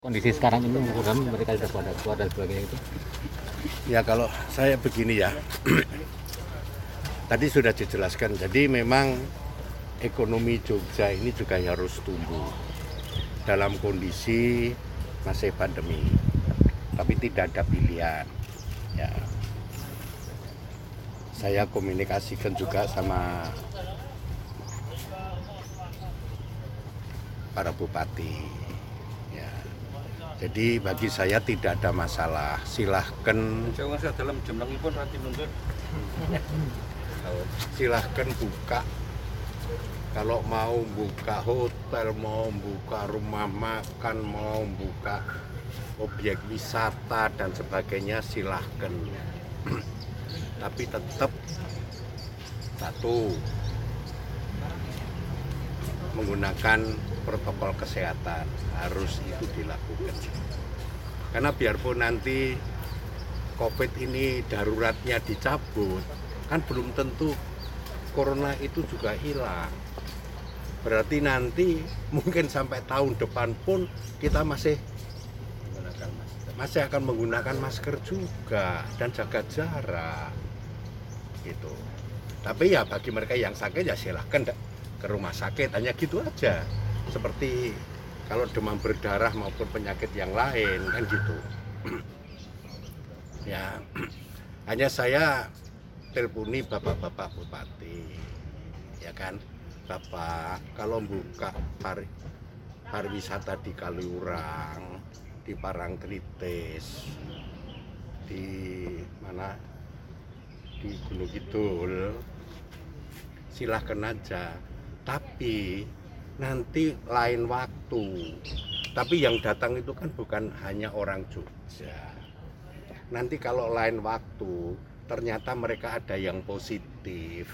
kondisi sekarang ini mudah mereka sudah pada keluar dan sebagainya itu Ya kalau saya begini ya, tadi sudah dijelaskan. Jadi memang ekonomi Jogja ini juga harus tumbuh dalam kondisi masih pandemi, tapi tidak ada pilihan. Ya, saya komunikasikan juga sama para bupati. Jadi bagi saya tidak ada masalah. Silahkan. Silahkan buka. Kalau mau buka hotel mau buka rumah makan mau buka objek wisata dan sebagainya silahkan. Tapi tetap satu menggunakan protokol kesehatan harus itu dilakukan. Karena biarpun nanti covid ini daruratnya dicabut kan belum tentu corona itu juga hilang. Berarti nanti mungkin sampai tahun depan pun kita masih masih akan menggunakan masker juga dan jaga jarak gitu. Tapi ya bagi mereka yang sakit ya silahkan ke rumah sakit hanya gitu aja. Seperti kalau demam berdarah maupun penyakit yang lain kan gitu. Ya hanya saya telponi bapak-bapak bupati ya kan? Bapak kalau buka pari, pariwisata di Kaliurang di Parangtritis di mana? Di Gunung Kidul silahkan aja tapi nanti lain waktu tapi yang datang itu kan bukan hanya orang Jogja nanti kalau lain waktu ternyata mereka ada yang positif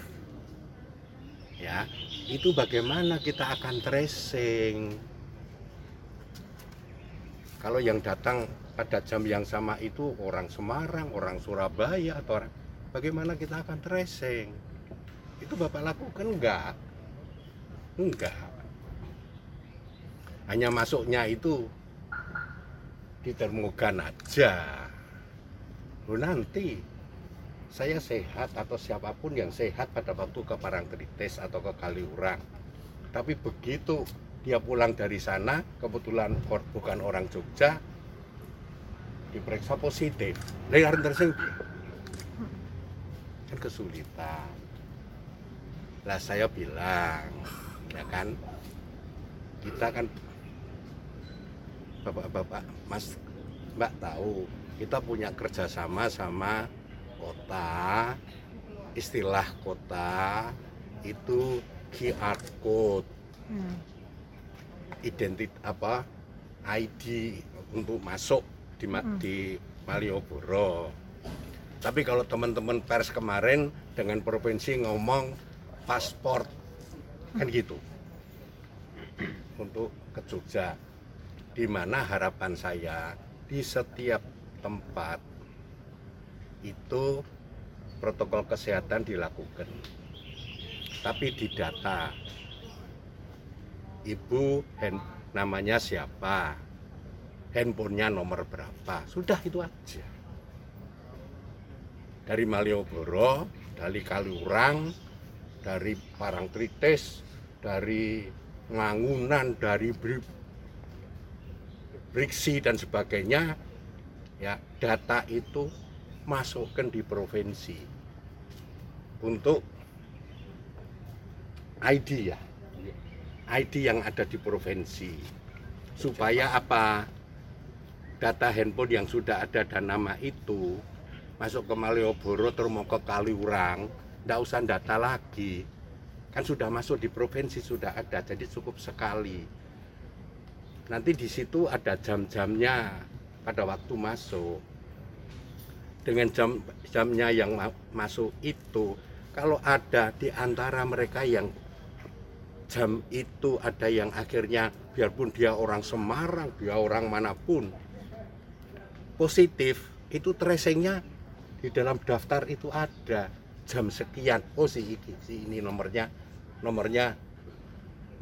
ya itu bagaimana kita akan tracing kalau yang datang pada jam yang sama itu orang Semarang, orang Surabaya atau orang bagaimana kita akan tracing? Itu Bapak lakukan enggak? Enggak. Hanya masuknya itu di termogan aja. Loh nanti saya sehat atau siapa pun yang sehat pada waktu ke Parangtritis atau ke Kaliurang. Tapi begitu dia pulang dari sana, kebetulan bukan orang Jogja, diperiksa positif. Lah arep tersing piye? Kan kesulitan. Lah saya bilang, ya kan, kita kan bapak-bapak, mas, mbak tahu, kita punya kerjasama sama kota, istilah kota itu QR code. Identit apa ID untuk masuk di Ma- di Malioboro. Tapi kalau teman-teman pers kemarin dengan provinsi ngomong paspor kan gitu untuk ke Jogja. Di mana harapan saya di setiap tempat itu protokol kesehatan dilakukan. Tapi di data ibu hand, namanya siapa handphonenya nomor berapa sudah itu aja dari Malioboro dari Kaliurang dari Parangtritis dari Mangunan dari Bri- Briksi dan sebagainya ya data itu masukkan di provinsi. Untuk ID ya ID yang ada di provinsi. Supaya apa? Data handphone yang sudah ada dan nama itu masuk ke Malioboro terus mau ke Kaliurang nggak usah data lagi. Kan sudah masuk di provinsi sudah ada jadi cukup sekali. Nanti di situ ada jam-jamnya pada waktu masuk. Dengan jam jamnya yang ma- masuk itu kalau ada di antara mereka yang jam itu ada yang akhirnya biarpun dia orang Semarang, dia orang mana pun positif itu tracingnya di dalam daftar itu ada jam sekian. Oh si ini si ini nomornya nomornya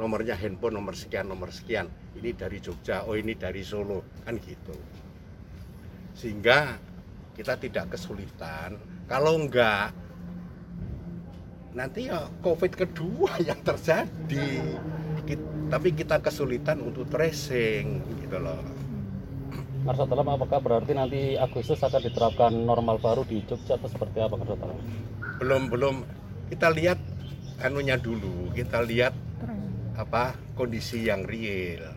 nomornya handphone nomor sekian nomor sekian. Ini dari Jogja oh ini dari Solo. Kan gitu. Sehingga kita tidak kesulitan. Kalau enggak nanti ya covid kedua yang terjadi. Tapi kita kesulitan untuk tracing gitu loh. Dalam apakah berarti nanti Agustus akan diterapkan normal baru di Jogja atau seperti apa Dalam? Belum belum. Kita lihat anunya dulu kita lihat apa kondisi yang real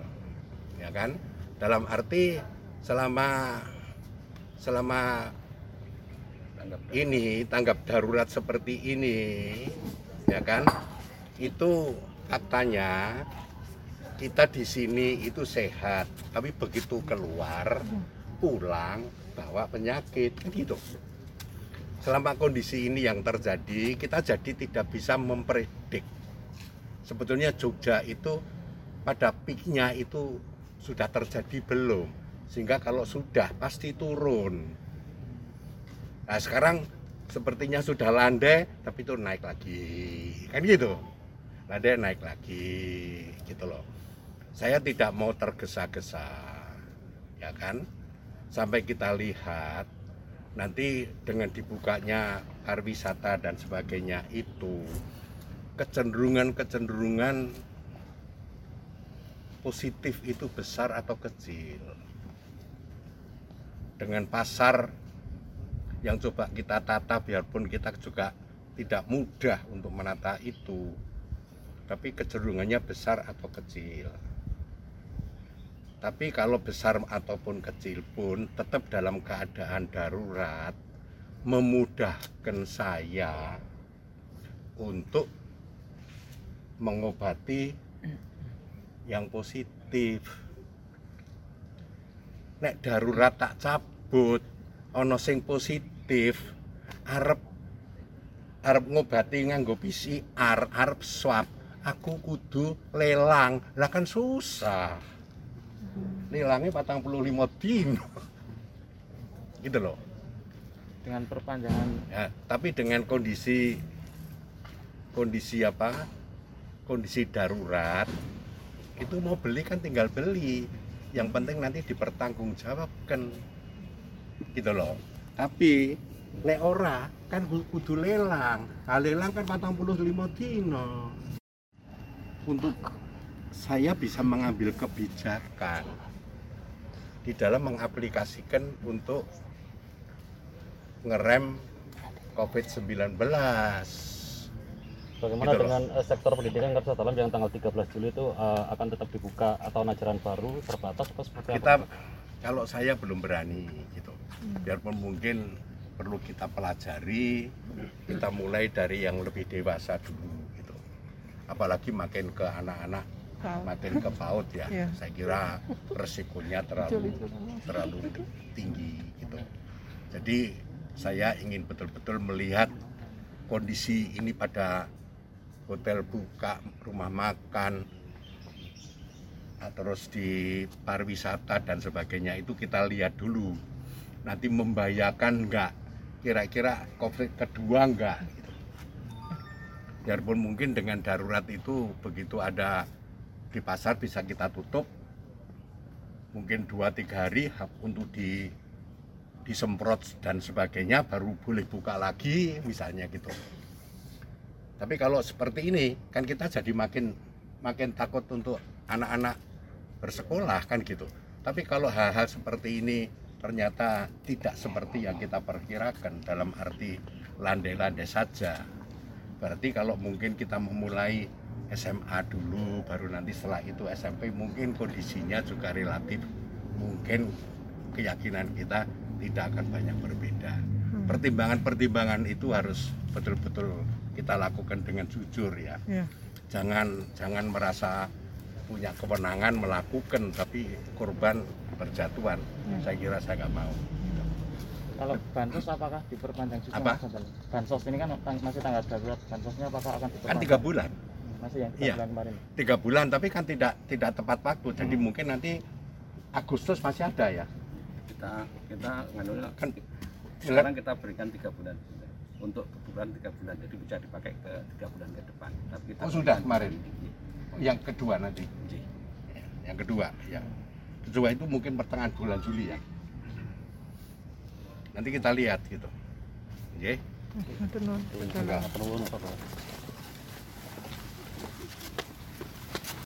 ya kan? Dalam arti selama selama Tanggap ini tanggap darurat seperti ini ya kan? Itu faktanya kita di sini itu sehat tapi begitu keluar pulang bawa penyakit kan gitu selama kondisi ini yang terjadi kita jadi tidak bisa mempredik. Sebetulnya Jogja itu pada peaknya itu sudah terjadi belum sehingga kalau sudah pasti turun. Nah sekarang sepertinya sudah landai tapi itu naik lagi. Kan gitu? Landai naik lagi gitu loh. Saya tidak mau tergesa-gesa ya kan? Sampai kita lihat nanti dengan dibukanya pariwisata dan sebagainya itu kecenderungan-kecenderungan positif itu besar atau kecil? Dengan pasar yang coba kita tata biarpun kita juga tidak mudah untuk menata itu tapi kecenderungannya besar atau kecil tapi kalau besar ataupun kecil pun tetap dalam keadaan darurat memudahkan saya untuk mengobati yang positif. Nek darurat tak cabut ana sing positif arep arep ngobati nganggo PCR arep swab aku kudu lelang. Lah kan susah lelangnya patang puluh lima dino gitu loh. Dengan perpanjangan. Ya, tapi dengan kondisi kondisi apa? Kondisi darurat itu mau beli kan tinggal beli. Yang penting nanti dipertanggungjawabkan. Gitu loh. Tapi lek ora kan ku- kudu lelang. Nah, lelang kan 45 dino untuk saya bisa mengambil kebijakan di dalam mengaplikasikan untuk ngerem COVID-19 Bagaimana Gitu loh. dengan eh, sektor pendidikan Marsa Dalam yang tanggal 13 Juli itu eh, akan tetap dibuka atau ajaran baru terbatas atau seperti kita apa? kalau saya belum berani gitu biarpun mungkin perlu kita pelajari kita mulai dari yang lebih dewasa dulu gitu apalagi makin ke anak-anak makin ke PAUD ya. Iya. saya kira resikonya terlalu terlalu tinggi gitu. Jadi saya ingin betul-betul melihat kondisi ini pada hotel buka rumah makan terus di pariwisata dan sebagainya itu kita lihat dulu. Nanti membahayakan enggak kira-kira covid kedua enggak gitu. biarpun mungkin dengan darurat itu begitu ada di pasar bisa kita tutup mungkin dua tiga hari ha- untuk di disemprot dan sebagainya baru boleh buka lagi misalnya gitu tapi kalau seperti ini kan kita jadi makin makin takut untuk anak-anak bersekolah kan gitu. Tapi kalau hal-hal seperti ini ternyata tidak seperti yang kita perkirakan dalam arti landai-landai saja. Berarti kalau mungkin kita memulai SMA dulu baru nanti setelah itu SMP mungkin kondisinya juga relatif mungkin keyakinan kita tidak akan banyak berbeda. Pertimbangan-pertimbangan itu harus betul-betul kita lakukan dengan jujur ya Ya. jangan jangan merasa punya kewenangan melakukan tapi korban berjatuhan Ya. saya kira saya nggak mau Kalau bansos apakah diperpanjang juga Apa? Bansos ini kan masih tanggal darurat. Bansosnya apakah akan kan diperpanjang? tiga bulan Masih yang Iya. bulan kemarin. tiga bulan tapi kan tidak tidak tepat waktu jadi Hmm. mungkin nanti Agustus masih ada ya kita kita nganunya kan sekarang kita berikan tiga bulan untuk kebutuhan tiga bulan jadi bisa dipakai ke tiga bulan ke depan tapi kita Oh, sudah kemarin? yang kedua nanti. Ya, Yang kedua, ya. Kedua itu mungkin pertengahan bulan Juli ya. Nanti kita lihat gitu. Oke. Matur nuwun. Terus, Pak.